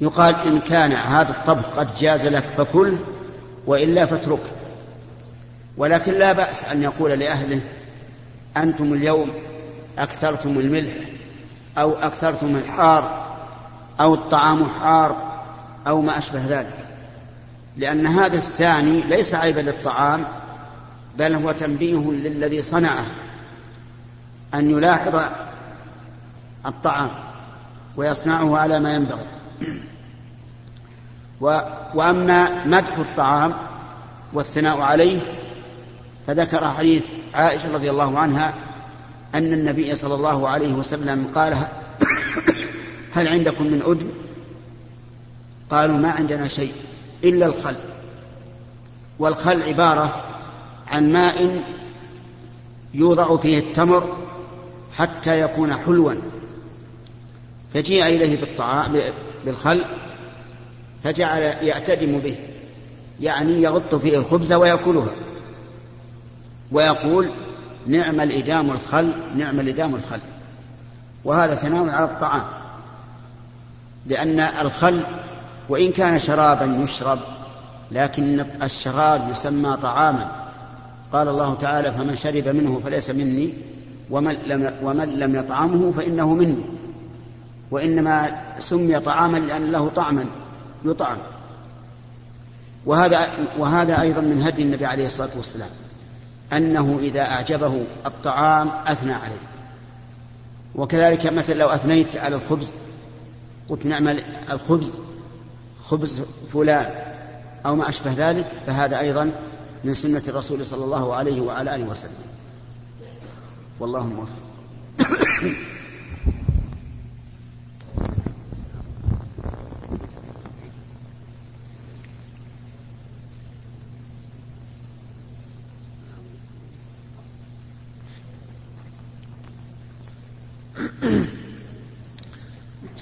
يقال إن كان هذا الطبخ قد جاز لك فكل وإلا فاتركه ولكن لا بأس أن يقول لأهله أنتم اليوم أكثرتم الملح أو أكثرتم الحار أو الطعام حار أو ما أشبه ذلك. لأن هذا الثاني ليس عيبا للطعام بل هو تنبيه للذي صنعه أن يلاحظ الطعام ويصنعه على ما ينبغي. وأما مدح الطعام والثناء عليه فذكر حديث عائشة رضي الله عنها أن النبي صلى الله عليه وسلم قال هل عندكم من أدم قالوا ما عندنا شيء إلا الخل. والخل عبارة عن ماء يوضع فيه التمر حتى يكون حلوا فجيء إليه بالطعام بالخل فجعل يعتدم به يعني يغط فيه الخبز ويأكلها. ويقول نعم الإدام الخل نعم الإدام الخل. وهذا ثناء على الطعام. لأن الخل وإن كان شرابا يشرب لكن الشراب يسمى طعاما. قال الله تعالى فمن شرب منه فليس مني ومن لم, ومن لم يطعمه فإنه مني. وإنما سمي طعاما لأن له طعما. يطعم. وهذا وهذا أيضا من هدي النبي عليه الصلاة والسلام أنه إذا أعجبه الطعام أثنى عليه. وكذلك مثلا لو أثنيت على الخبز قلت نعم الخبز خبز فلان أو ما أشبه ذلك فهذا أيضا من سنة الرسول صلى الله عليه وعلى آله وسلم. والله موفق.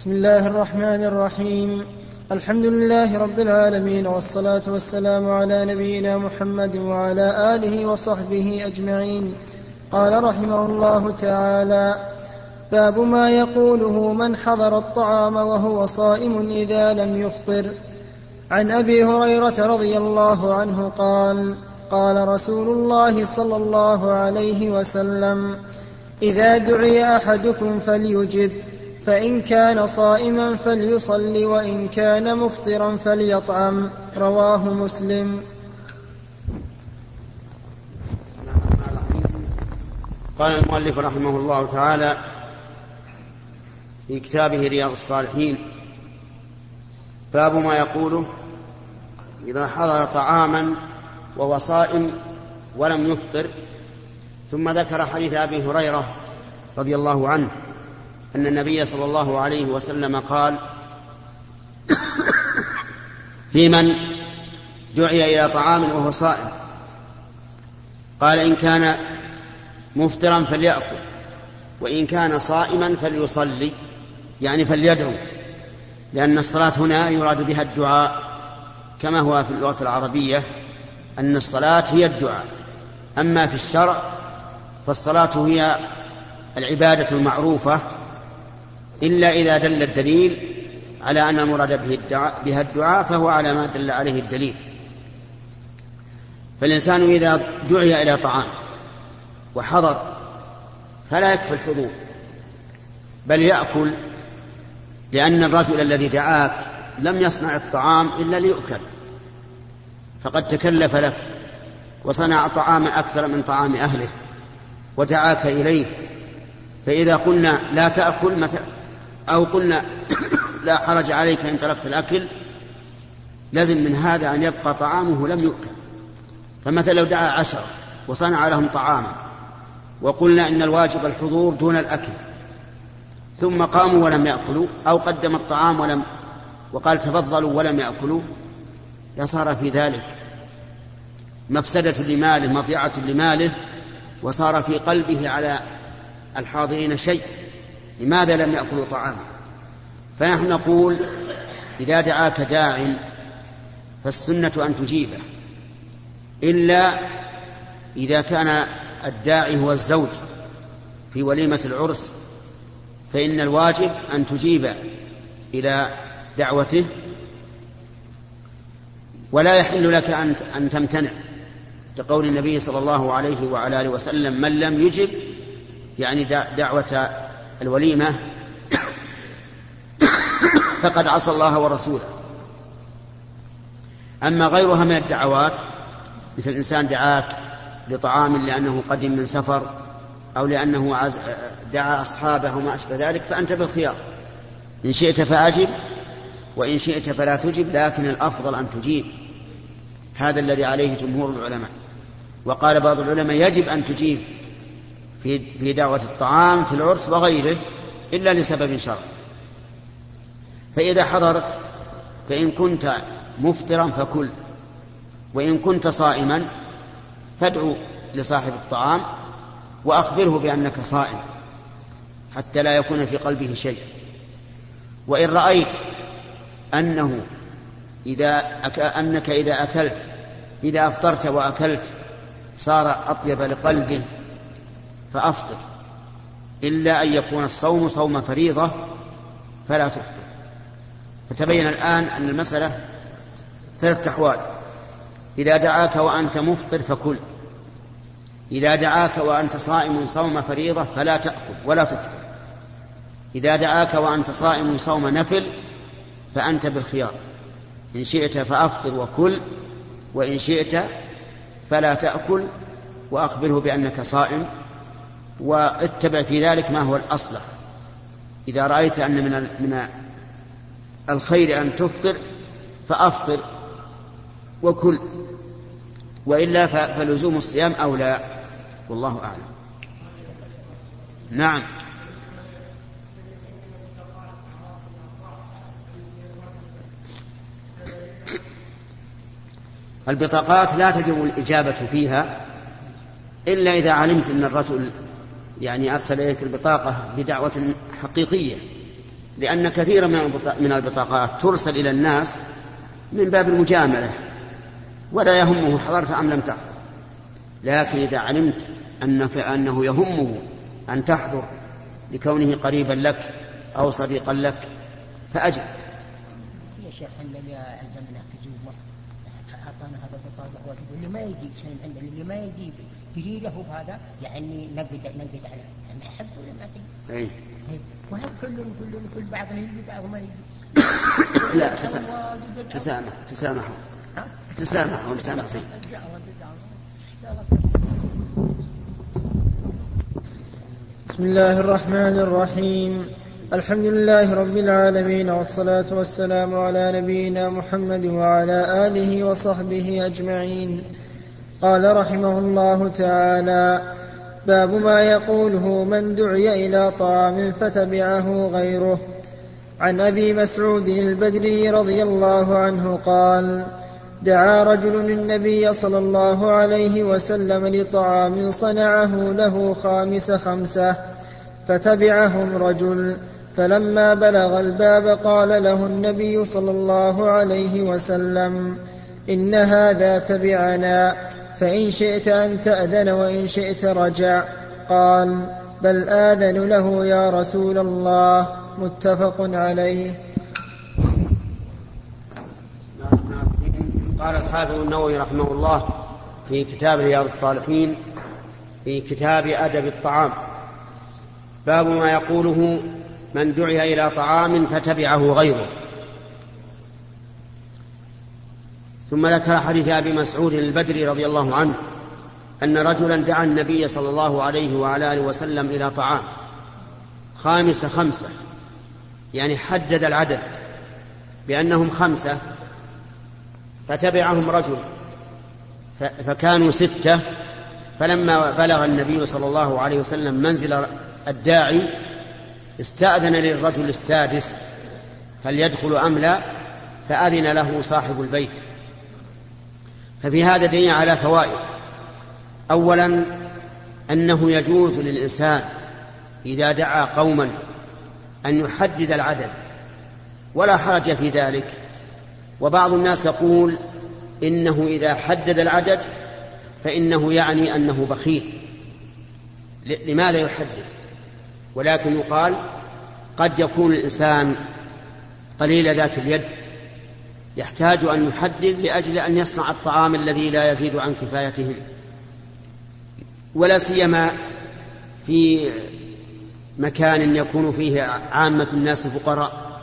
بسم الله الرحمن الرحيم. الحمد لله رب العالمين والصلاة والسلام على نبينا محمد وعلى آله وصحبه أجمعين. قال رحمه الله تعالى باب ما يقوله من حضر الطعام وهو صائم إذا لم يفطر. عن أبي هريرة رضي الله عنه قال قال رسول الله صلى الله عليه وسلم إذا دعي أحدكم فليجب. فإن كان صائما فليصل وإن كان مفطرا فليطعم. رواه مسلم. قال المؤلف رحمه الله تعالى في كتابه رياض الصالحين باب ما يقوله إذا حضر طعاما وهو صائم ولم يفطر ثم ذكر حديث أبي هريرة رضي الله عنه. أن النبي صلى الله عليه وسلم قال في من دعي إلى طعام وهو صائم. قال إن كان مفطرا فليأكل وإن كان صائما فليصلي يعني فليدعو لأن الصلاة هنا يراد بها الدعاء كما هو في اللغة العربية أن الصلاة هي الدعاء. أما في الشرع فالصلاة هي العبادة المعروفة إلا إذا دل الدليل على أن المراد به الدعاء بها الدعاء فهو على ما دل عليه الدليل. فالإنسان إذا دعي إلى طعام وحضر فلا يكفي الحضور بل يأكل لأن الرجل الذي دعاك لم يصنع الطعام إلا ليؤكل. فقد تكلف لك وصنع طعاما أكثر من طعام أهله ودعاك إليه. فإذا قلنا لا تأكل أو قلنا لا حرج عليك إن تركت الأكل لازم من هذا أن يبقى طعامه لم يؤكل. فمثلا لو دعا عشرة وصنع لهم طعاما وقلنا إن الواجب الحضور دون الأكل ثم قاموا ولم يأكلوا أو قدم الطعام ولم وقال تفضلوا ولم يأكلوا لصار في ذلك مفسدة لماله مضيعة لماله وصار في قلبه على الحاضرين شيء. لماذا لم يأكلوا طعاما فنحن نقول إذا دعاك داع فالسنة أن تجيبه. إلا إذا كان الداعي هو الزوج في وليمة العرس فإن الواجب أن تجيب إلى دعوته. ولا يحل لك أن تمتنع. لقول النبي صلى الله عليه وعلى آله وسلم من لم يجب يعني دعوة الوليمة فقد عصى الله ورسوله. أما غيرها من الدعوات مثل إنسان دعاك لطعام لأنه قدم من سفر أو لأنه دعا أصحابه وما أشبه ذلك فأنت بالخيار. إن شئت فأجب وإن شئت فلا تجب لكن الأفضل أن تجيب. هذا الذي عليه جمهور العلماء. وقال بعض العلماء يجب أن تجيب. في في دعوة الطعام في العرس وغيره إلا لسبب شرعي. فإذا حضرت فإن كنت مفطرا فكل وإن كنت صائما فادعو لصاحب الطعام وأخبره بأنك صائم حتى لا يكون في قلبه شيء. وإن رأيت أنه إذا أك... أنك إذا أكلت إذا أفطرت وأكلت صار أطيب لقلبه فأفطر. إلا أن يكون الصوم صوم فريضة فلا تفطر. فتبين الآن أن المسألة ثلاثة أحوال. إذا دعاك وأنت مفطر فكل. إذا دعاك وأنت صائم صوم فريضة فلا تأكل ولا تفطر. إذا دعاك وأنت صائم صوم نفل فأنت بالخيار. إن شئت فأفطر وكل وإن شئت فلا تأكل وأخبره بأنك صائم واتبع في ذلك ما هو الأصلح إذا رأيت أن من من الخير أن تفطر فأفطر وكل. وإلا فلزوم الصيام أولى. والله أعلم. نعم. البطاقات لا تجب الإجابة فيها إلا إذا علمت أن الرجل يعني أرسل إليك البطاقة بدعوة حقيقية لأن كثيرا من البطاقات ترسل إلى الناس من باب المجاملة ولا يهمه حضرت أم لم تحضر. لكن إذا علمت أنك أنه يهمه أن تحضر لكونه قريبا لك أو صديقا لك فأجب يا شيخ أعطانا هذا البطاقة ما يجيب شيء عندنا اللي ما يجيب تري له هذا يعني نقد نقد عليه ما يحب ولا ما تجي أي وهم كلهم كلهم كل بعضهم يجي بعضهم ما يجي لا تسامح تسامحوا تسامحوا تسامح زين بسم الله الرحمن الرحيم الحمد لله رب العالمين والصلاة والسلام على نبينا محمد وعلى آله وصحبه أجمعين قال رحمه الله تعالى باب ما يقوله من دعي إلى طعام فتبعه غيره. عن أبي مسعود البدري رضي الله عنه قال دعا رجل النبي صلى الله عليه وسلم لطعام صنعه له خامس خمسة فتبعهم رجل. فلما بلغ الباب قال له النبي صلى الله عليه وسلم إن هذا تبعنا. فإن شئت أن تأذن وإن شئت رجع. قال بل آذن له يا رسول الله. متفق عليه. قال الحافظ النووي رحمه الله في كتاب رياض الصالحين في كتاب أدب الطعام. باب ما يقوله من دعي إلى طعام فتبعه غيره. ثم ذكر حديث أبي مسعود البدري رضي الله عنه أن رجلا دعا النبي صلى الله عليه وعلى آله وسلم إلى طعام. خامس خمسة يعني حدد العدد بأنهم خمسة فتبعهم رجل فكانوا ستة فلما بلغ النبي صلى الله عليه وسلم منزل الداعي استأذن للرجل السادس هل يدخل أم لا؟ فأذن له صاحب البيت. ففي هذا دليل على فوائد. اولا أنه يجوز للإنسان إذا دعا قوما أن يحدد العدد ولا حرج في ذلك. وبعض الناس يقول إنه إذا حدد العدد فإنه يعني أنه بخيل. لماذا يحدد؟ ولكن يقال قد يكون الإنسان قليل ذات اليد. يحتاج أن يحدد لأجل أن يصنع الطعام الذي لا يزيد عن كفايتهم ولا سيما في مكان يكون فيه عامة الناس فقراء.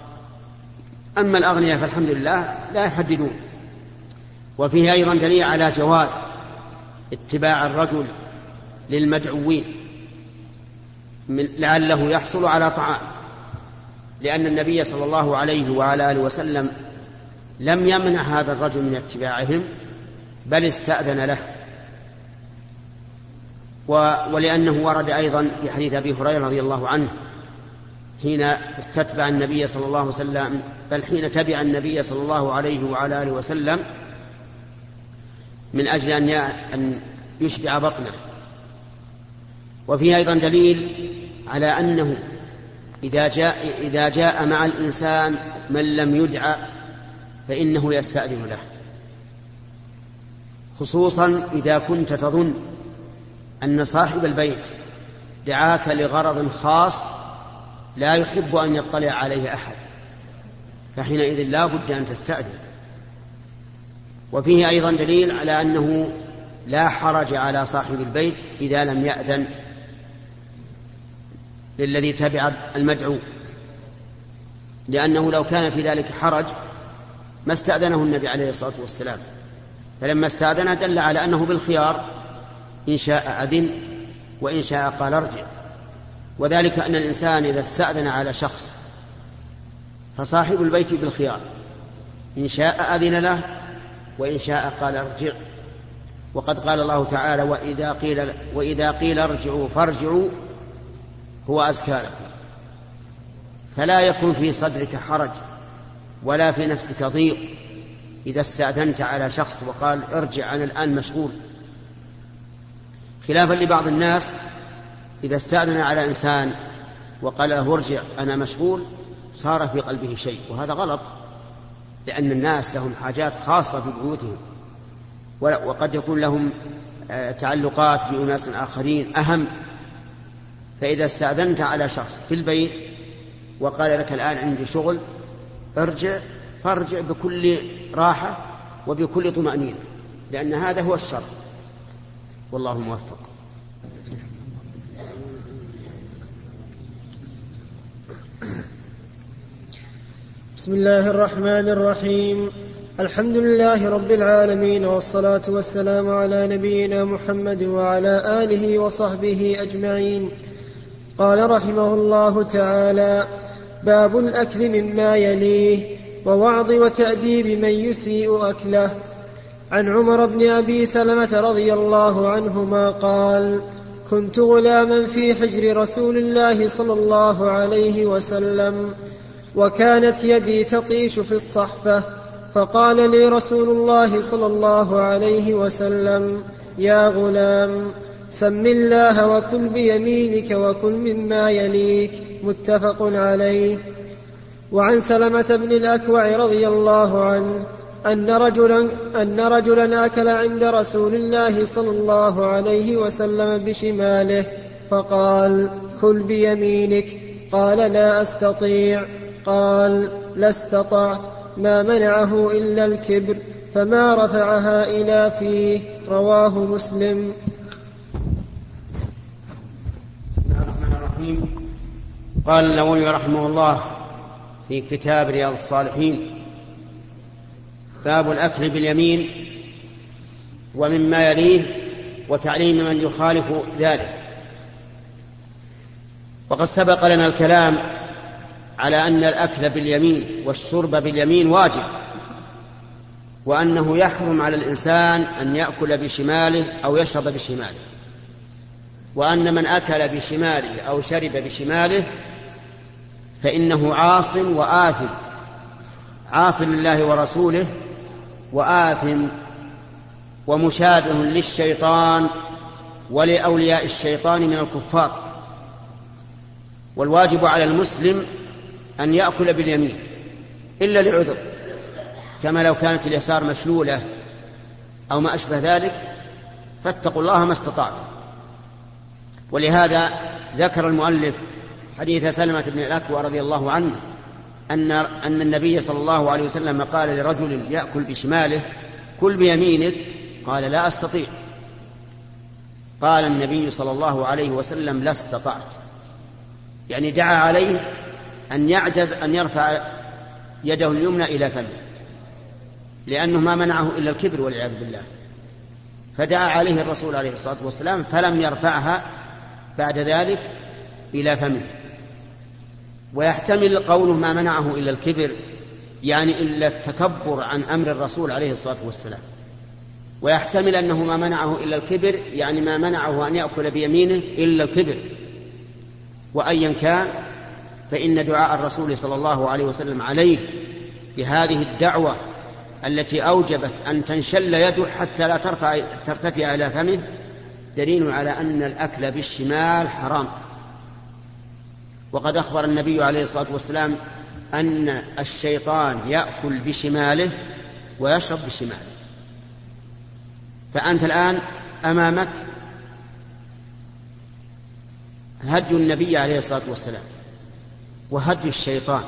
أما الأغنياء فالحمد لله لا يحددون. وفيه أيضا دليل على جواز اتباع الرجل للمدعوين من لعله يحصل على طعام. لأن النبي صلى الله عليه وعلى آله وسلم لم يمنع هذا الرجل من اتباعهم بل استأذن له. ولأنه ورد أيضا في حديث أبي هريرة رضي الله عنه حين استتبع النبي صلى الله عليه وسلم بل حين تبع النبي صلى الله عليه وعلى آله وسلم من أجل أن أن يشبع بطنه. وفيه أيضا دليل على أنه إذا جاء إذا جاء مع الإنسان من لم يدعى فإنه يستأذن له. خصوصا إذا كنت تظن أن صاحب البيت دعاك لغرض خاص لا يحب أن يطلع عليه أحد فحينئذ لا بد أن تستأذن. وفيه أيضا دليل على أنه لا حرج على صاحب البيت إذا لم يأذن للذي تبع المدعو لأنه لو كان في ذلك حرج ما استأذنه النبي عليه الصلاة والسلام. فلما استأذن دل على أنه بالخيار إن شاء أذن وإن شاء قال ارجع. وذلك أن الإنسان إذا استأذن على شخص فصاحب البيت بالخيار. إن شاء أذن له وإن شاء قال ارجع. وقد قال الله تعالى وإذا قيل وإذا قيل ارجعوا فارجعوا هو أزكى لكم. فلا يكون في صدرك حرج. ولا في نفسك ضيق إذا استأذنت على شخص وقال ارجع أنا الآن مشغول. خلافا لبعض الناس إذا استأذن على إنسان وقال له ارجع أنا مشغول صار في قلبه شيء وهذا غلط لأن الناس لهم حاجات خاصة في بيوتهم. وقد يكون لهم آه، تعلقات بأناس آخرين أهم. فإذا استأذنت على شخص في البيت وقال لك الآن عندي شغل ارجع فارجع بكل راحة وبكل طمأنينة لأن هذا هو الشر. والله موفق. بسم الله الرحمن الرحيم. الحمد لله رب العالمين والصلاة والسلام على نبينا محمد وعلى آله وصحبه أجمعين. قال رحمه الله تعالى باب الأكل مما يليه ووعظ وتأديب من يسيء أكله. عن عمر بن أبي سلمة رضي الله عنهما قال كنت غلاما في حجر رسول الله صلى الله عليه وسلم وكانت يدي تطيش في الصحفة فقال لي رسول الله صلى الله عليه وسلم يا غلام سم الله وكل بيمينك وكل مما يليك. متفق عليه. وعن سلمة بن الأكوع رضي الله عنه أن رجلا أن رجلا أكل عند رسول الله صلى الله عليه وسلم بشماله فقال كل بيمينك. قال لا أستطيع. قال لا استطعت. ما منعه إلا الكبر فما رفعها إلى فيه. رواه مسلم. الرحيم. قال النووي رحمه الله في كتاب رياض الصالحين باب الأكل باليمين ومما يليه وتعليم من يخالف ذلك. وقد سبق لنا الكلام على أن الأكل باليمين والشرب باليمين واجب وأنه يحرم على الإنسان أن يأكل بشماله أو يشرب بشماله وأن من أكل بشماله أو شرب بشماله فإنه عاص وآثم. عاص لله ورسوله وآثم ومشابه للشيطان ولأولياء الشيطان من الكفار. والواجب على المسلم أن يأكل باليمين إلا لعذر كما لو كانت اليسار مشلولة أو ما أشبه ذلك فاتقوا الله ما استطعتم. ولهذا ذكر المؤلف حديث سلمة بن الأكوى رضي الله عنه أن أن النبي صلى الله عليه وسلم قال لرجل يأكل بشماله كل بيمينك. قال لا أستطيع. قال النبي صلى الله عليه وسلم لا استطعت. يعني دعا عليه أن يعجز أن يرفع يده اليمنى إلى فمه لأنه ما منعه إلا الكبر والعياذ بالله. فدعا عليه الرسول عليه الصلاة والسلام فلم يرفعها بعد ذلك إلى فمه. ويحتمل قوله ما منعه إلا الكبر يعني إلا التكبر عن أمر الرسول عليه الصلاة والسلام. ويحتمل أنه ما منعه إلا الكبر يعني ما منعه أن يأكل بيمينه إلا الكبر. وأيا كان فإن دعاء الرسول صلى الله عليه وسلم عليه بهذه الدعوة التي أوجبت أن تنشل يده حتى لا ترفع ترتفع إلى فمه دليل على أن الأكل بالشمال حرام. وقد أخبر النبي عليه الصلاة والسلام أن الشيطان يأكل بشماله ويشرب بشماله. فأنت الآن أمامك هدي النبي عليه الصلاة والسلام وهدي الشيطان.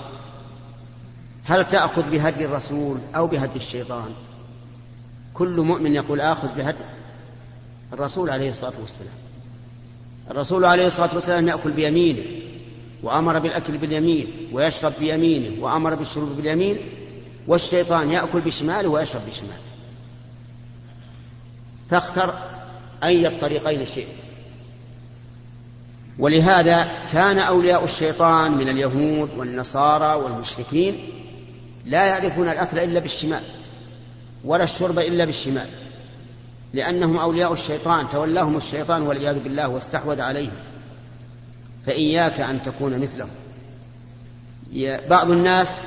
هل تأخذ بهدي الرسول أو بهدي الشيطان؟ كل مؤمن يقول آخذ بهدي الرسول عليه الصلاة والسلام. الرسول عليه الصلاة والسلام يأكل بيمينه. وأمر بالأكل باليمين ويشرب بيمينه وأمر بالشرب باليمين والشيطان يأكل بشماله ويشرب بشماله. فاختر أي الطريقين شئت. ولهذا كان أولياء الشيطان من اليهود والنصارى والمشركين لا يعرفون الأكل إلا بالشمال ولا الشرب إلا بالشمال لأنهم أولياء الشيطان تولاهم الشيطان والعياذ بالله واستحوذ عليهم. فإياك أن تكون مثلهم. بعض الناس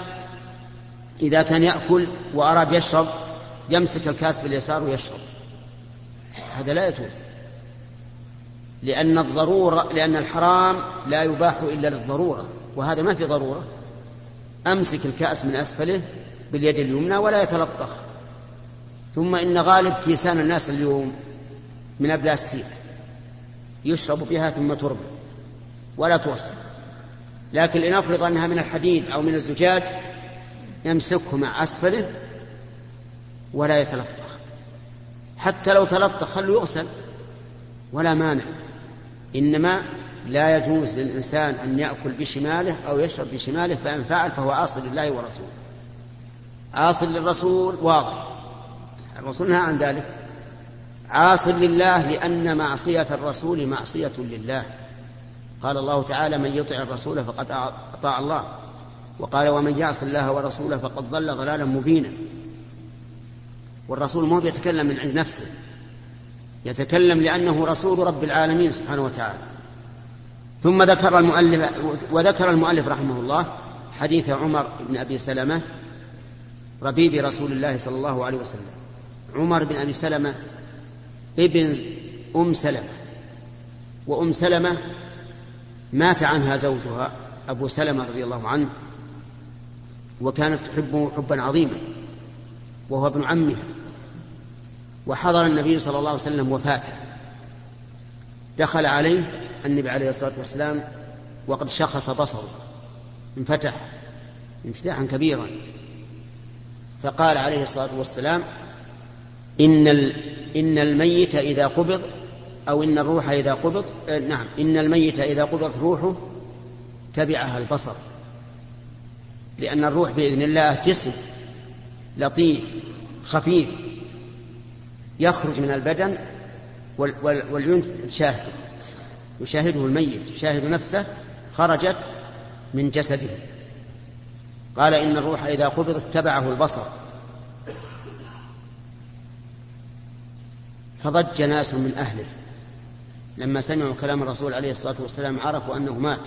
إذا كان يأكل وأراد يشرب يمسك الكاس باليسار ويشرب. هذا لا يجوز. لأن الضرورة لأن الحرام لا يباح إلا للضرورة وهذا ما في ضرورة. أمسك الكأس من أسفله باليد اليمنى ولا يتلطخ. ثم إن غالب كيسان الناس اليوم من البلاستيك يشرب بها ثم ترمى ولا توصل. لكن لنفرض أنها من الحديد أو من الزجاج يمسكه مع أسفله ولا يتلطخ. حتى لو تلطخ خلوا يغسل؟ ولا مانع. إنما لا يجوز للإنسان أن يأكل بشماله أو يشرب بشماله فإن فعل فهو عاصي لله ورسوله. عاصي للرسول واضح. الرسول نهى عن ذلك. عاص لله لأن معصية الرسول معصية لله. قال الله تعالى من يطع الرسول فقد أطاع الله. وقال ومن يعص الله ورسوله فقد ضل ضلالا مبينا. والرسول مو يتكلم من عند نفسه. يتكلم لأنه رسول رب العالمين سبحانه وتعالى. ثم ذكر المؤلف وذكر المؤلف رحمه الله حديث عمر بن أبي سلمة ربيب رسول الله صلى الله عليه وسلم. عمر بن أبي سلمة ابن أم سلمة وأم سلمة مات عنها زوجها أبو سلمة رضي الله عنه وكانت تحبه حبا عظيما وهو ابن عمها. وحضر النبي صلى الله عليه وسلم وفاته. دخل عليه النبي عليه الصلاة والسلام وقد شخص بصره انفتح انفتاحا كبيرا. فقال عليه الصلاة والسلام إن إن الميت إذا قبض أو إن الروح إذا قبض آه نعم إن الميت إذا قبضت روحه تبعها البصر. لأن الروح بإذن الله جسم لطيف خفيف يخرج من البدن والعيون تشاهد يشاهده الميت يشاهد نفسه خرجت من جسده. قال إن الروح إذا قبض اتبعه البصر. فضج ناس من أهله. لما سمعوا كلام الرسول عليه الصلاة والسلام عرفوا أنه مات.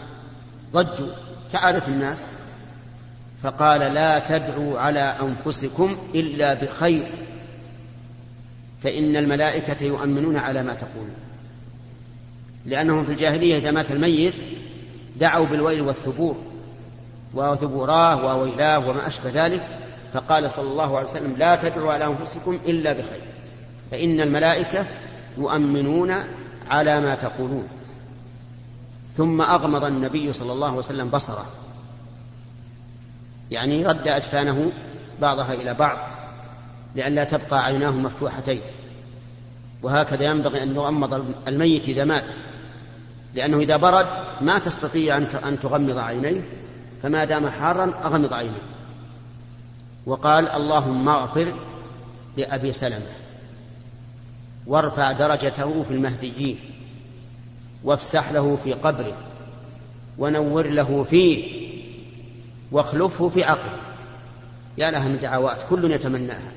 ضجوا كعادة الناس فقال لا تدعوا على أنفسكم إلا بخير فإن الملائكة يؤمنون على ما تقولون لأنهم في الجاهلية إذا مات الميت دعوا بالويل والثبور وثبوراه وويلاه وما أشبه ذلك فقال صلى الله عليه وسلم لا تدعوا على أنفسكم إلا بخير فإن الملائكة يؤمنون على ما تقولون. ثم أغمض النبي صلى الله عليه وسلم بصره. يعني رد أجفانه بعضها إلى بعض لئلا تبقى عيناه مفتوحتين. وهكذا ينبغي أن يغمض الميت إذا مات. لأنه إذا برد ما تستطيع أن تغمض عينيه. فما دام حارا أغمض عينيه. وقال اللهم اغفر لأبي سلمة. وارفع درجته في المهديين وافسح له في قبره ونور له فيه واخلفه في عقبه. يا لها من دعوات كل يتمناها.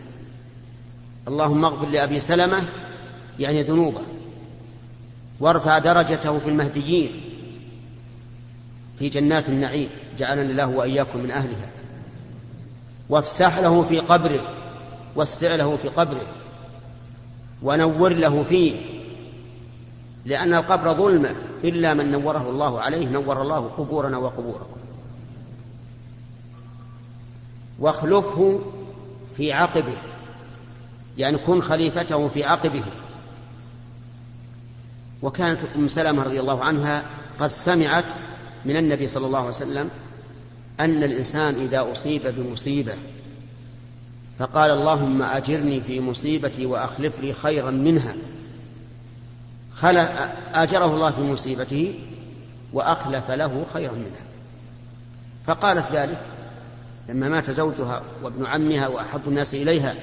اللهم اغفر لأبي سلمة يعني ذنوبه. وارفع درجته في المهديين في جنات النعيم جعلنا الله وإياكم من أهلها. وافسح له في قبره واسع له في قبره. ونور له فيه. لأن القبر ظلمة إلا من نوره الله عليه نور الله قبورنا وقبوركم. واخلفه في عقبه يعني كن خليفته في عقبه. وكانت أم سلمة رضي الله عنها قد سمعت من النبي صلى الله عليه وسلم أن الإنسان إذا أصيب بمصيبة. فقال اللهم أجرني في مصيبتي وأخلف لي خيرا منها. أجره الله في مصيبته وأخلف له خيرا منها. فقالت ذلك. لما مات زوجها وابن عمها وأحب الناس إليها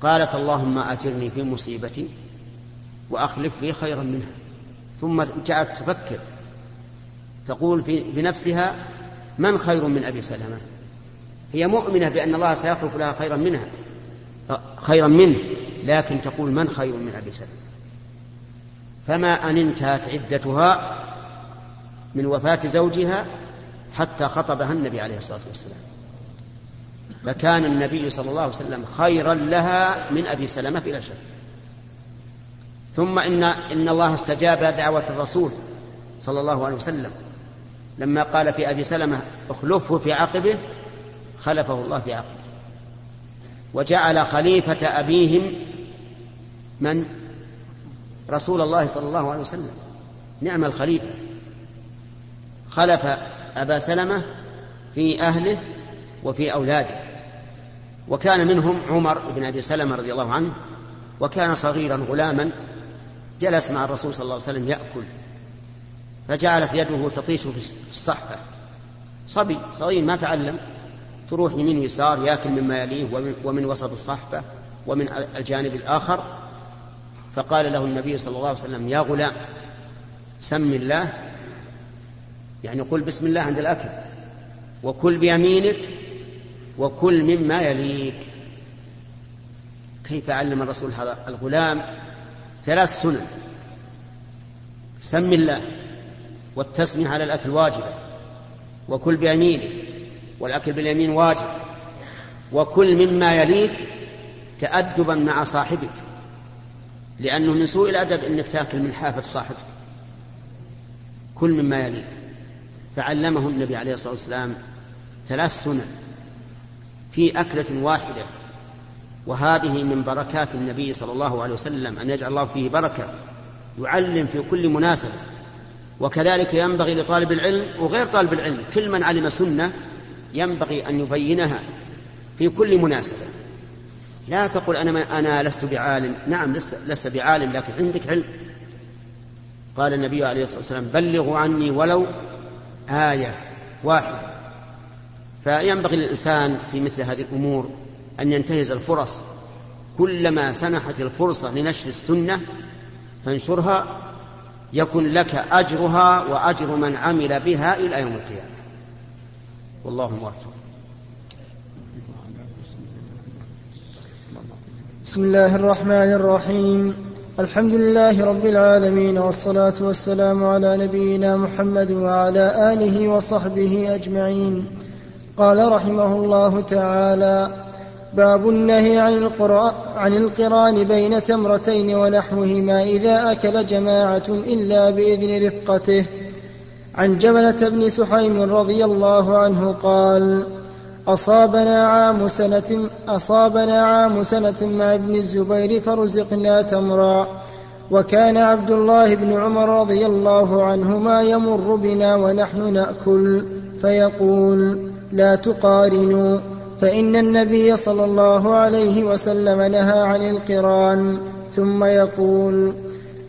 قالت اللهم أجرني في مصيبتي وأخلف لي خيرا منها. ثم جعلت تفكر تقول في بنفسها من خير من أبي سلمة؟ هي مؤمنة بأن الله سيخلف لها خيرا منها خيرا منه لكن تقول من خير من أبي سلمة؟ فما ان انتهت عدتها من وفاة زوجها حتى خطبها النبي عليه الصلاة والسلام. فكان النبي صلى الله عليه وسلم خيرا لها من أبي سلمة بلا شك. ثم إن إن الله استجاب دعوة الرسول صلى الله عليه وسلم لما قال في أبي سلمة اخلفه في عقبه خلفه الله في عقبه وجعل خليفة أبيهم من؟ رسول الله صلى الله عليه وسلم. نعم الخليفة. خلف أبا سلمة في أهله وفي أولاده. وكان منهم عمر بن أبي سلمة رضي الله عنه وكان صغيرا غلاما جلس مع الرسول صلى الله عليه وسلم يأكل. فجعلت يده تطيش في الصحفة. صبي صغير ما تعلم. تروح يمين ويسار ياكل مما يليه ومن, وسط الصحفه ومن الجانب الآخر. فقال له النبي صلى الله عليه وسلم يا غلام سم الله. يعني قل بسم الله عند الأكل. وكل بيمينك وكل مما يليك. كيف علم الرسول هذا؟ الغلام ثلاث سنن. سم الله والتسمية على الأكل واجبة. وكل بيمينك والأكل باليمين واجب. وكل مما يليك تأدبا مع صاحبك لأنه من سوء الأدب أنك تأكل من حافة صاحبك. كل مما يليك. فعلمه النبي عليه الصلاة والسلام ثلاث سنن في أكلة واحدة وهذه من بركات النبي صلى الله عليه وسلم أن يجعل الله فيه بركة يعلم في كل مناسبة. وكذلك ينبغي لطالب العلم وغير طالب العلم كل من علم سنة ينبغي أن يبينها في كل مناسبة. لا تقل أنا, ما أنا لست بعالم. نعم لست, لست بعالم لكن عندك علم. قال النبي عليه الصلاة والسلام بلغوا عني ولو آية واحدة. فينبغي للإنسان في مثل هذه الأمور أن ينتهز الفرص. كلما سنحت الفرصة لنشر السنة فانشرها يكن لك أجرها وأجر من عمل بها إلى يوم القيامة. والله موفق. بسم الله الرحمن الرحيم. الحمد لله رب العالمين والصلاة والسلام على نبينا محمد وعلى آله وصحبه أجمعين. قال رحمه الله تعالى باب النهي عن, عن القران بين تمرتين ونحوهما إذا أكل جماعة إلا بإذن رفقته. عن جبلة بن سحيم رضي الله عنه قال أصابنا عام سنة أصابنا عام سنة مع ابن الزبير فرزقنا تمرا وكان عبد الله بن عمر رضي الله عنهما يمر بنا ونحن نأكل فيقول لا تقارنوا فإن النبي صلى الله عليه وسلم نهى عن القران ثم يقول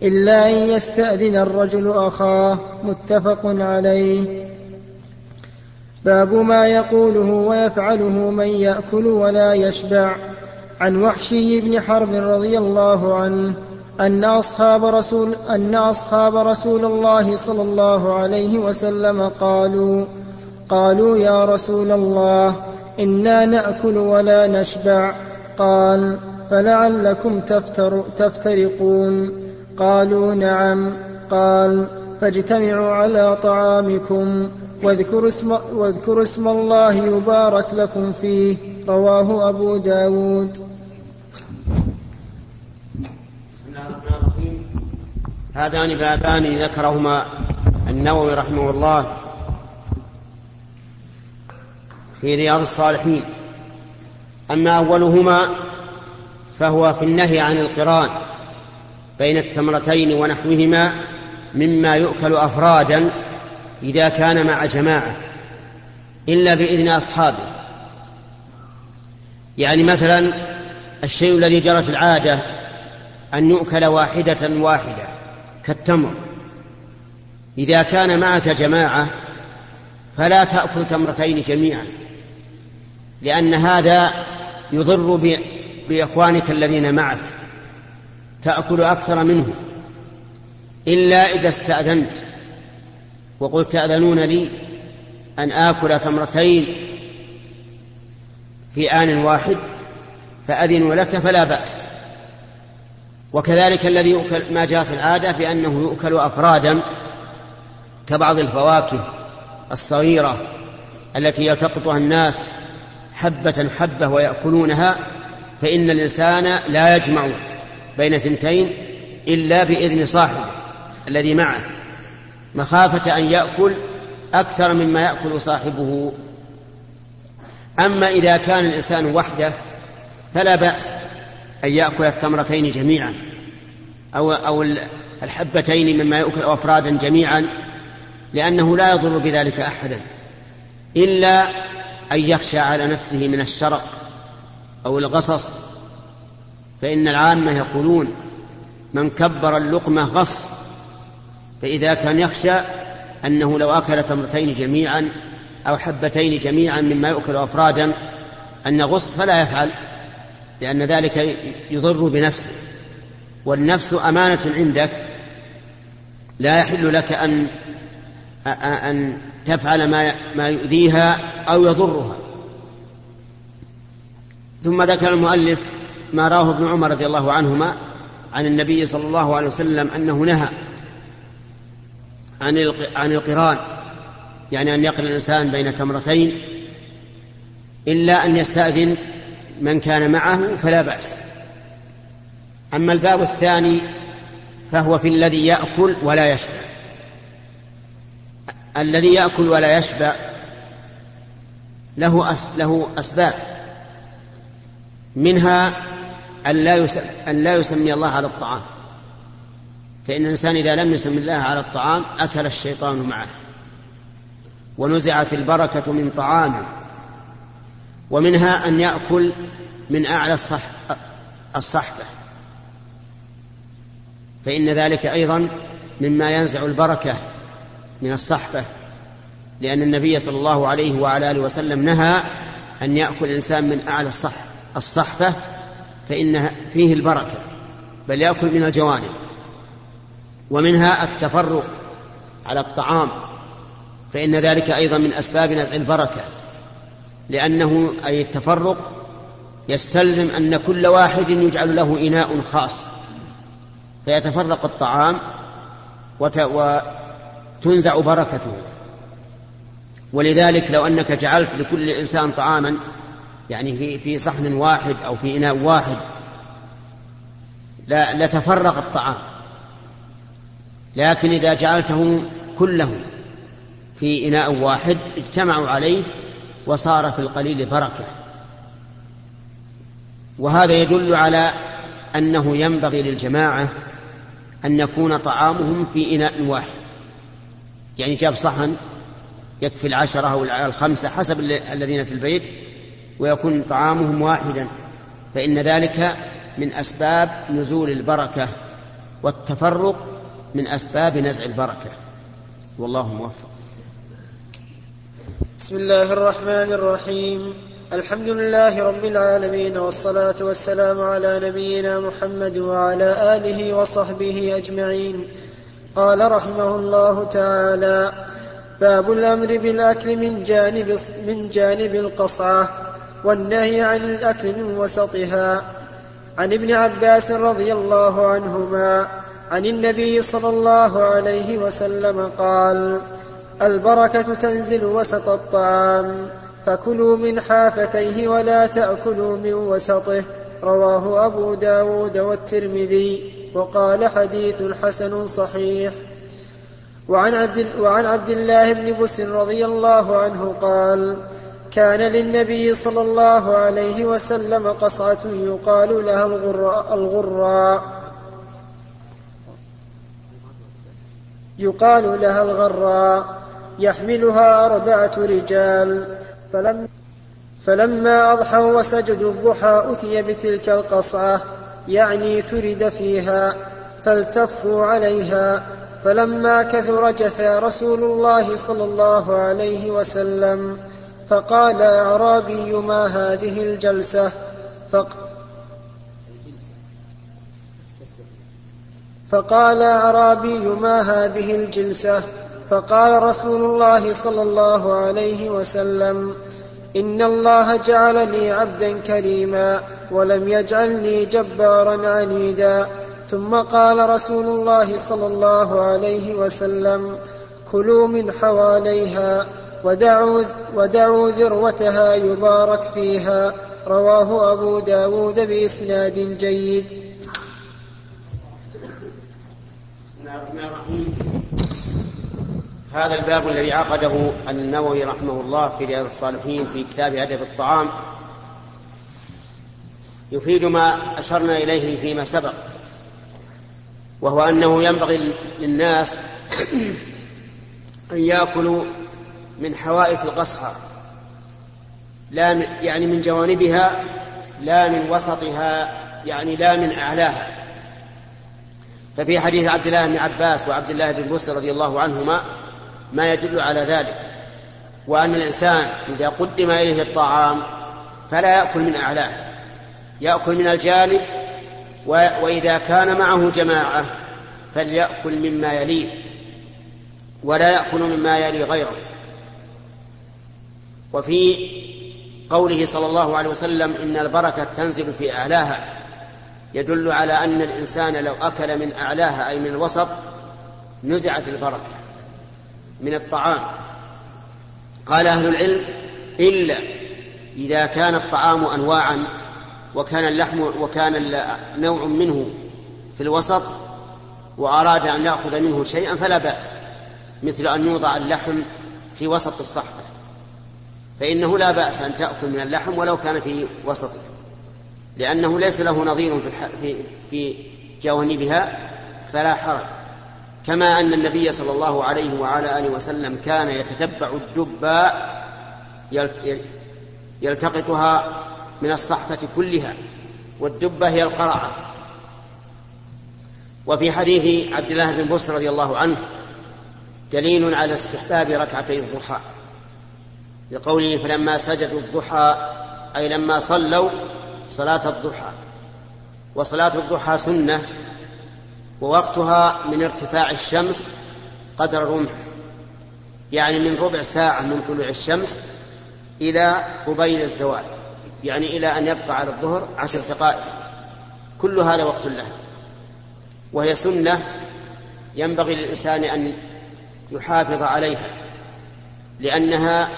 إلا أن يستأذن الرجل أخاه متفق عليه. باب ما يقوله ويفعله من يأكل ولا يشبع. عن وحشي بن حرب رضي الله عنه أن أصحاب رسول أن أصحاب رسول الله صلى الله عليه وسلم قالوا قالوا يا رسول الله إنا نأكل ولا نشبع. قال فلعلكم تفتر تفترقون. قالوا نعم. قال فاجتمعوا على طعامكم واذكروا اسم, واذكروا اسم الله يبارك لكم فيه. رواه أبو داود. هذان بابان ذكرهما النووي رحمه الله في رياض الصالحين. أما أولهما فهو في النهي عن القران بين التمرتين ونحوهما مما يؤكل أفرادا إذا كان مع جماعة إلا بإذن أصحابه. يعني مثلا الشيء الذي جرت العادة أن يؤكل واحدة واحدة كالتمر. إذا كان معك جماعة فلا تأكل تمرتين جميعا لأن هذا يضر بإخوانك الذين معك. تأكل أكثر منه. إلا إذا استأذنت. وقلت تأذنون لي أن آكل تمرتين في آن واحد فأذن لك فلا بأس. وكذلك الذي يؤكل ما جاءت العادة بأنه يؤكل أفرادا كبعض الفواكه الصغيرة التي يلتقطها الناس حبة حبة ويأكلونها فإن الإنسان لا يجمع بين ثنتين إلا بإذن صاحبه الذي معه مخافة أن يأكل أكثر مما يأكل صاحبه. أما إذا كان الإنسان وحده فلا بأس أن يأكل التمرتين جميعا أو أو الحبتين مما يأكل أفرادا جميعا لأنه لا يضر بذلك أحدا إلا أن يخشى على نفسه من الشرق أو الغصص فإن العامة يقولون من كبر اللقمة غص فإذا كان يخشى أنه لو أكل تمرتين جميعا أو حبتين جميعا مما يؤكل أفرادا أن غص فلا يفعل لأن ذلك يضر بنفسه. والنفس أمانة عندك لا يحل لك أن أن تفعل ما ما يؤذيها أو يضرها. ثم ذكر المؤلف ما راه ابن عمر رضي الله عنهما عن النبي صلى الله عليه وسلم أنه نهى عن عن القران يعني أن يقرن الإنسان بين تمرتين إلا أن يستأذن من كان معه فلا بأس. أما الباب الثاني فهو في الذي يأكل ولا يشبع. الذي يأكل ولا يشبع له له أسباب منها أن لا أن لا يسمي الله على الطعام. فإن الإنسان إذا لم يسمي الله على الطعام أكل الشيطان معه. ونزعت البركة من طعامه. ومنها أن يأكل من أعلى الصح الصحفة. فإن ذلك أيضا مما ينزع البركة من الصحفة. لأن النبي صلى الله عليه وعلى آله وسلم نهى أن يأكل الإنسان من أعلى الصح الصحفة فإن فيه البركة بل يأكل من الجوانب ومنها التفرق على الطعام فإن ذلك أيضا من أسباب نزع البركة لأنه أي التفرق يستلزم أن كل واحد يجعل له إناء خاص فيتفرق الطعام وتنزع بركته. ولذلك لو أنك جعلت لكل إنسان طعاما يعني في في صحن واحد أو في إناء واحد. لا لتفرق الطعام. لكن إذا جعلته كله في إناء واحد اجتمعوا عليه وصار في القليل بركة. وهذا يدل على أنه ينبغي للجماعة أن يكون طعامهم في إناء واحد. يعني جاب صحن يكفي العشرة أو الخمسة حسب الذين في البيت ويكون طعامهم واحدا فإن ذلك من أسباب نزول البركة والتفرق من أسباب نزع البركة. والله موفق. بسم الله الرحمن الرحيم. الحمد لله رب العالمين والصلاة والسلام على نبينا محمد وعلى آله وصحبه أجمعين. قال رحمه الله تعالى باب الأمر بالأكل من جانب من جانب القصعة. والنهي عن الأكل من وسطها. عن ابن عباس رضي الله عنهما عن النبي صلى الله عليه وسلم قال البركة تنزل وسط الطعام فكلوا من حافتيه ولا تأكلوا من وسطه رواه أبو داود والترمذي وقال حديث حسن صحيح. وعن عبد, وعن عبد الله بن بسر رضي الله عنه قال كان للنبي صلى الله عليه وسلم قصعة يقال لها الغراء, الغراء. يقال لها الغراء. يحملها أربعة رجال. فلم فلما أضحوا وسجدوا الضحى أتي بتلك القصعة. يعني ترد فيها. فالتفوا عليها. فلما كثر جثى رسول الله صلى الله عليه وسلم. فقال أعرابي ما هذه الجلسة؟ فق فقال أعرابي ما هذه الجلسة؟ فقال رسول الله صلى الله عليه وسلم إن الله جعلني عبدا كريما ولم يجعلني جبارا عنيدا. ثم قال رسول الله صلى الله عليه وسلم كلوا من حواليها. ودعوا, ودعوا ذروتها يبارك فيها. رواه أبو داود بإسناد جيد. هذا الباب الذي عقده النووي رحمه الله في رياض الصالحين في كتاب أدب الطعام. يفيد ما أشرنا إليه فيما سبق وهو أنه ينبغي للناس أن يأكلوا من حوائف القصعة لا من يعني من جوانبها لا من وسطها يعني لا من أعلاها. ففي حديث عبد الله بن عباس وعبد الله بن بسر رضي الله عنهما ما يدل على ذلك وأن الإنسان إذا قدم إليه الطعام فلا يأكل من أعلاه يأكل من الجانب وإذا كان معه جماعة فليأكل مما يليه ولا يأكل مما يلي غيره. وفي قوله صلى الله عليه وسلم إن البركة تنزل في أعلاها يدل على أن الإنسان لو أكل من أعلاها أي من الوسط نزعت البركة من الطعام. قال أهل العلم إلا إذا كان الطعام أنواعا وكان اللحم وكان نوع منه في الوسط وأراد أن يأخذ منه شيئا فلا بأس مثل أن يوضع اللحم في وسط الصحفة فإنه لا بأس أن تأكل من اللحم ولو كان في وسطه لأنه ليس له نظير في, في, في جوانبها فلا حرج. كما أن النبي صلى الله عليه وعلى آله وسلم كان يتتبع الدباء يلتقطها من الصحفة كلها والدبة هي القرعة. وفي حديث عبد الله بن بسر رضي الله عنه دليل على استحباب ركعتي الضحى. لقوله فلما سجدوا الضحى أي لما صلوا صلاة الضحى. وصلاة الضحى سنة ووقتها من ارتفاع الشمس قدر الرمح يعني من ربع ساعة من طلوع الشمس إلى قبيل الزوال. يعني إلى أن يبقى على الظهر عشر دقائق. كل هذا وقت له. وهي سنة ينبغي للإنسان أن يحافظ عليها لأنها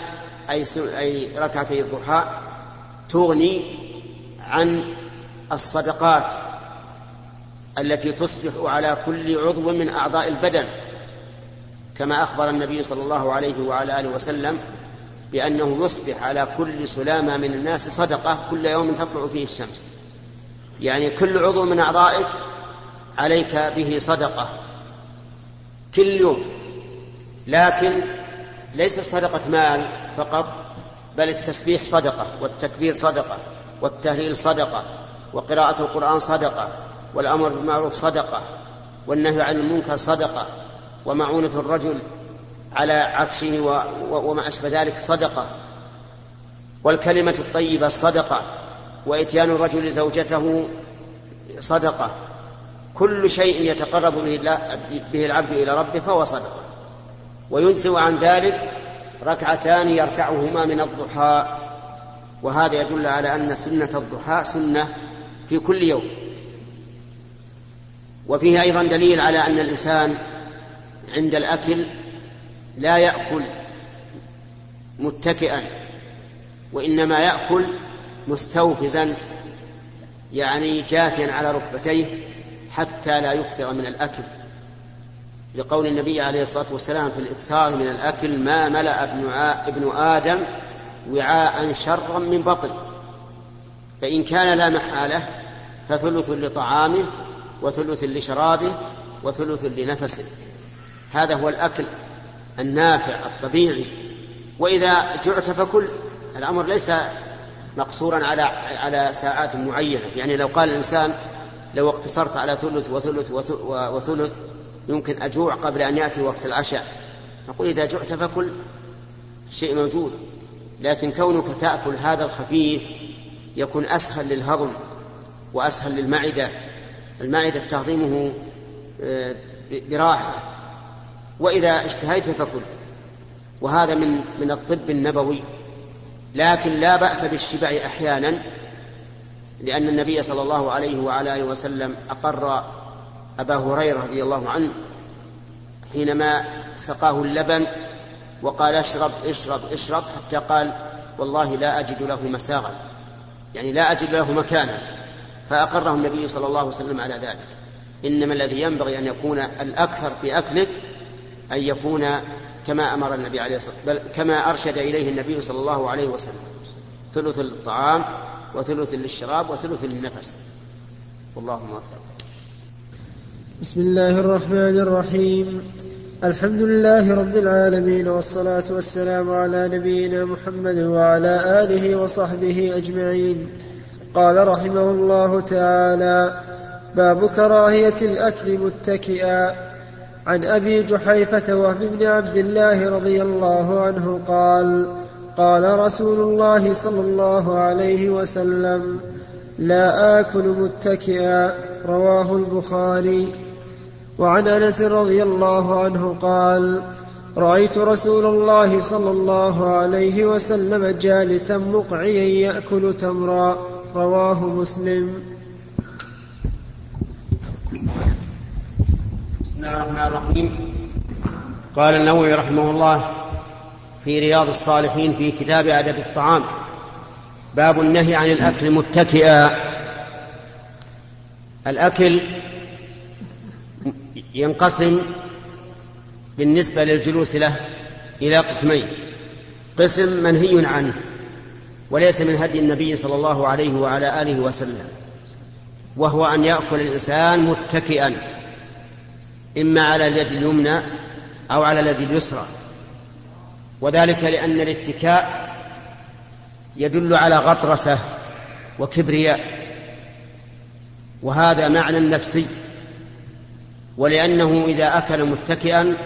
أي أي ركعتي الضحى تغني عن الصدقات التي تصبح على كل عضو من أعضاء البدن كما أخبر النبي صلى الله عليه وعلى آله وسلم بأنه يصبح على كل سلامة من الناس صدقة كل يوم تطلع فيه الشمس. يعني كل عضو من أعضائك عليك به صدقة كل يوم. لكن ليس صدقة مال فقط بل التسبيح صدقة والتكبير صدقة والتهليل صدقة وقراءة القرآن صدقة والأمر بالمعروف صدقة والنهي عن المنكر صدقة ومعونة الرجل على عفشه وما أشبه ذلك صدقة والكلمة الطيبة صدقة وإتيان الرجل زوجته صدقة. كل شيء يتقرب به, العبد إلى ربه فهو صدقة. وينسو عن ذلك ركعتان يركعهما من الضحى. وهذا يدل على أن سنة الضحى سنة في كل يوم. وفيه أيضا دليل على أن الإنسان عند الأكل لا يأكل متكئا وإنما يأكل مستوفزا يعني جاثيا على ركبتيه حتى لا يكثر من الأكل. لقول النبي عليه الصلاة والسلام في الإكثار من الأكل ما ملأ ابن, آدم وعاء شرا من بطن. فإن كان لا محالة فثلث لطعامه وثلث لشرابه وثلث لنفسه. هذا هو الأكل النافع الطبيعي. وإذا جعت فكل الأمر ليس مقصورا على على ساعات معينة. يعني لو قال الإنسان لو اقتصرت على ثلث وثلث وثلث يمكن أجوع قبل أن يأتي وقت العشاء. نقول إذا جعت فكل شيء موجود لكن كونك تأكل هذا الخفيف يكون أسهل للهضم وأسهل للمعدة. المعدة تهضمه آه، براحة. وإذا اشتهيت فكل. وهذا من من الطب النبوي. لكن لا بأس بالشبع أحيانا لأن النبي صلى الله عليه وعلى آله وسلم أقر أبا هريرة رضي الله عنه حينما سقاه اللبن وقال اشرب اشرب اشرب حتى قال والله لا أجد له مساغا. يعني لا أجد له مكانا. فأقره النبي صلى الله عليه وسلم على ذلك. إنما الذي ينبغي أن يكون الأكثر في أكلك أن يكون كما أمر النبي عليه الصلاة بل كما أرشد إليه النبي صلى الله عليه وسلم. ثلث للطعام وثلث للشراب وثلث للنفس. والله موفق. بسم الله الرحمن الرحيم. الحمد لله رب العالمين والصلاة والسلام على نبينا محمد وعلى آله وصحبه أجمعين. قال رحمه الله تعالى باب كراهية الأكل متكئا. عن أبي جحيفة وهب بن عبد الله رضي الله عنه قال قال رسول الله صلى الله عليه وسلم لا آكل متكئا. رواه البخاري. وعن انس رضي الله عنه قال رأيت رسول الله صلى الله عليه وسلم جالسا مقعيا يأكل تمرا. رواه مسلم. بسم الله الرحمن الرحيم. قال النووي رحمه الله في رياض الصالحين في كتاب أدب الطعام باب النهي عن الأكل متكئا. الأكل ينقسم بالنسبة للجلوس له إلى قسمين. قسم منهي عنه وليس من هدي النبي صلى الله عليه وعلى آله وسلم وهو أن يأكل الإنسان متكئا إما على اليد اليمنى أو على اليد اليسرى. وذلك لأن الاتكاء يدل على غطرسة وكبرياء. وهذا معنى نفسي ولأنه إذا أكل متكئا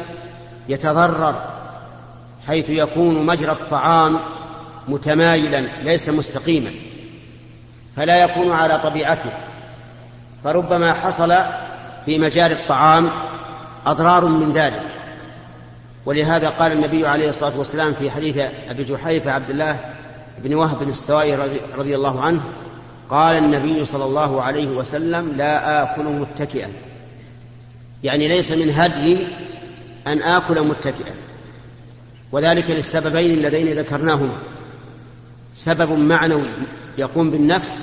يتضرر حيث يكون مجرى الطعام متمايلا ليس مستقيما فلا يكون على طبيعته فربما حصل في مجال الطعام أضرار من ذلك. ولهذا قال النبي عليه الصلاة والسلام في حديث أبي جحيفة عبد الله بن وهب بن السوائي رضي الله عنه قال النبي صلى الله عليه وسلم لا آكل متكئا. يعني ليس من هدي أن آكل متكئا. وذلك للسببين اللذين ذكرناهما. سبب معنوي يقوم بالنفس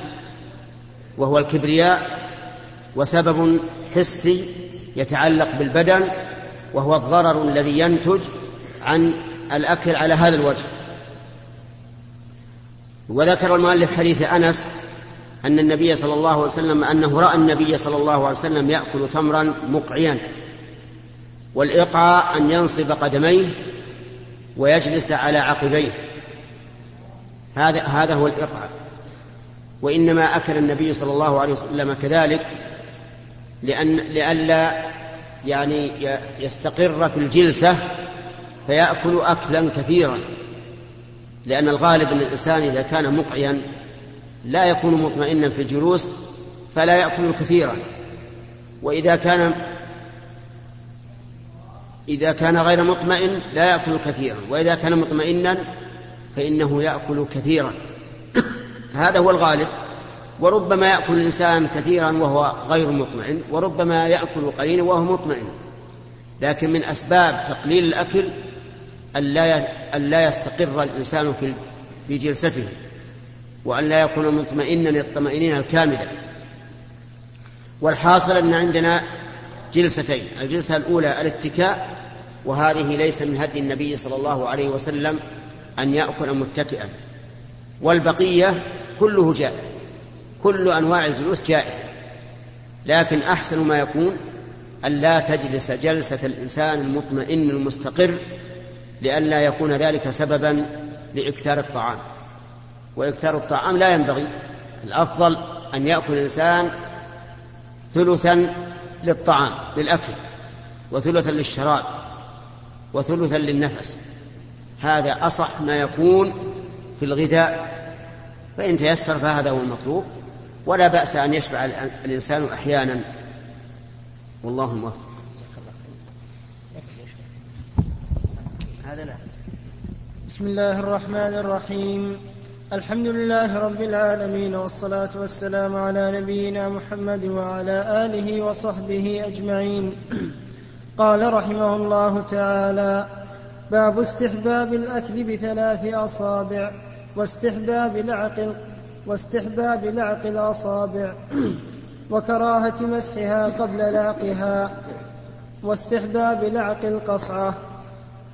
وهو الكبرياء وسبب حسي يتعلق بالبدن وهو الضرر الذي ينتج عن الأكل على هذا الوجه. وذكر المؤلف حديث أنس أن النبي صلى الله عليه وسلم أنه رأى النبي صلى الله عليه وسلم يأكل تمرا مقعيا والإقعاء أن ينصب قدميه ويجلس على عقبيه. هذا هذا هو الإقعاء وإنما أكل النبي صلى الله عليه وسلم كذلك لأن لئلا يعني يستقر في الجلسة فيأكل أكلا كثيرا لأن الغالب أن الإنسان إذا كان مقعيا لا يكون مطمئنا في الجلوس فلا يأكل كثيرا وإذا كان إذا كان غير مطمئن لا يأكل كثيرا وإذا كان مطمئنا فإنه يأكل كثيرا. هذا هو الغالب. وربما يأكل الإنسان كثيرا وهو غير مطمئن وربما يأكل قليلا وهو مطمئن. لكن من أسباب تقليل الأكل أن لا يستقر الإنسان في جلسته. وأن لا يكون مطمئنا الطمأنينة الكاملة. والحاصل أن عندنا جلستين الجلسة الأولى الاتكاء وهذه ليس من هدي النبي صلى الله عليه وسلم أن يأكل متكئا. والبقية كله جائز كل أنواع الجلوس جائزة. لكن أحسن ما يكون أن لا تجلس جلسة الإنسان المطمئن المستقر لئلا يكون ذلك سببا لإكثار الطعام. وإكثار الطعام لا ينبغي. الأفضل أن يأكل الإنسان ثلثا للطعام للأكل وثلثا للشراب وثلثا للنفس. هذا أصح ما يكون في الغذاء. فإن تيسر فهذا هو المطلوب. ولا بأس أن يشبع الإنسان أحيانا. والله الموفق هذا لا. بسم الله الرحمن الرحيم. الحمد لله رب العالمين والصلاة والسلام على نبينا محمد وعلى آله وصحبه أجمعين. قال رحمه الله تعالى باب استحباب الأكل بثلاث أصابع واستحباب العقل واستحباب لعق الأصابع وكراهة مسحها قبل لعقها واستحباب لعق القصعة.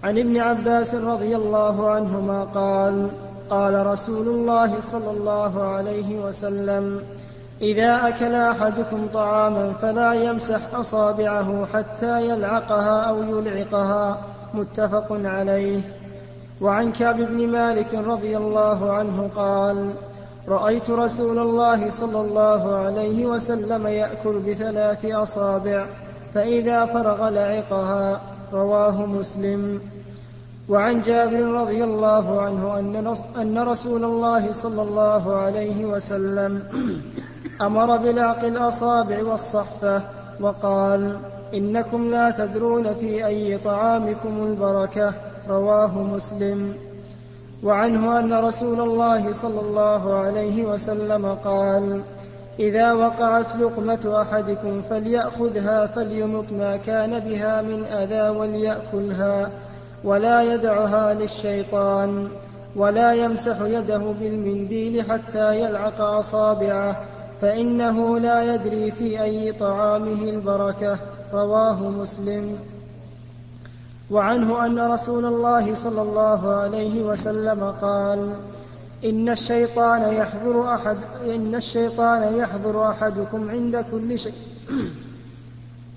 عن ابن عباس رضي الله عنهما قال قال رسول الله صلى الله عليه وسلم إذا أكل أحدكم طعاما فلا يمسح أصابعه حتى يلعقها أو يلعقها. متفق عليه. وعن كعب بن مالك رضي الله عنه قال رأيت رسول الله صلى الله عليه وسلم يأكل بثلاث أصابع فإذا فرغ لعقها. رواه مسلم. وعن جابر رضي الله عنه أن رسول الله صلى الله عليه وسلم أمر بلعق الأصابع والصحفة وقال إنكم لا تدرون في أي طعامكم البركة. رواه مسلم. وعنه أن رسول الله صلى الله عليه وسلم قال إذا وقعت لقمة أحدكم فليأخذها فليمط ما كان بها من أذى وليأكلها. ولا يدعها للشيطان ولا يمسح يده بالمنديل حتى يلعق أصابعه فإنه لا يدري في أي طعامه البركة. رواه مسلم. وعنه أن رسول الله صلى الله عليه وسلم قال إن الشيطان يحضر أحد إن الشيطان يحضر أحدكم عند كل شيء.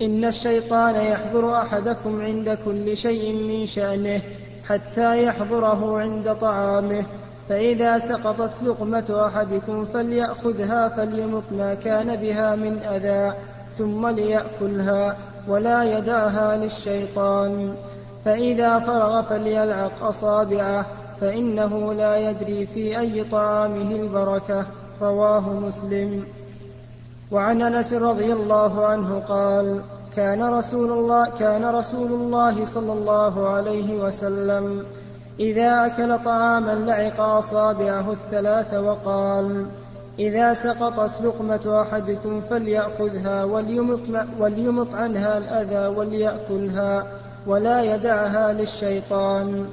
إن الشيطان يحضر أحدكم عند كل شيء من شأنه حتى يحضره عند طعامه فإذا سقطت لقمة أحدكم فليأخذها فليمط ما كان بها من أذى ثم ليأكلها ولا يدعها للشيطان فإذا فرغ فليلعق أصابعه فإنه لا يدري في أي طعامه البركة رواه مسلم. وعن انس رضي الله عنه قال كان رسول الله كان رسول الله صلى الله عليه وسلم إذا أكل طعاما لعق أصابعه الثلاث وقال إذا سقطت لقمة أحدكم فليأخذها وليمط, وليمط عنها الأذى وليأكلها ولا يدعها للشيطان.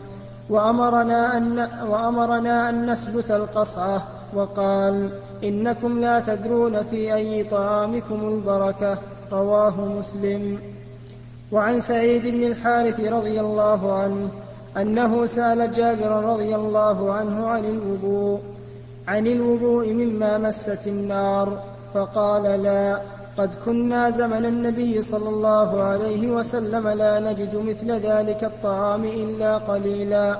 وأمرنا أن, وأمرنا أن نسبت القصعة وقال إنكم لا تدرون في أي طعامكم البركة رواه مسلم. وعن سعيد بن الحارث رضي الله عنه أنه سأل جابر رضي الله عنه عن الوضوء عن الوضوء مما مست النار فقال لا قد كنا زمن النبي صلى الله عليه وسلم لا نجد مثل ذلك الطعام إلا قليلا.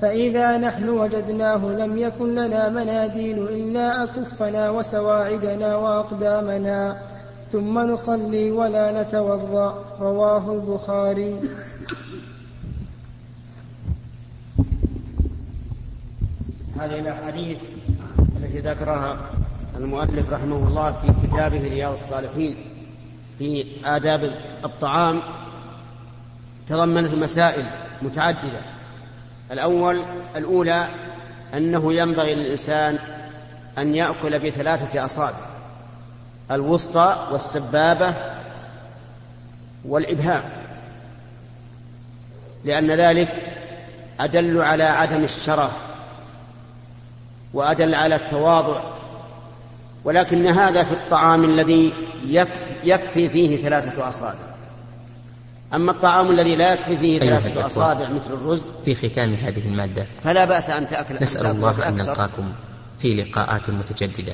فإذا نحن وجدناه لم يكن لنا مناديل إلا أكفنا وسواعدنا وأقدامنا ثم نصلي ولا نتوضأ. رواه البخاري. هذه الأحاديث التي ذكرها المؤلف رحمه الله في كتابه رياض الصالحين في آداب الطعام تضمنت مسائل متعددة. الأول الأولى أنه ينبغي للإنسان أن يأكل بثلاثة أصابع الوسطى والسبابة والإبهام لأن ذلك أدل على عدم الشرف وأدل على التواضع ولكن هذا في الطعام الذي يكفي, فيه ثلاثة أصابع. أما الطعام الذي لا يكفي فيه ثلاثة أصابع مثل الرز في ختام هذه المادة فلا بأس أن تأكل نسأل الله أن. نلقاكم في لقاءات متجددة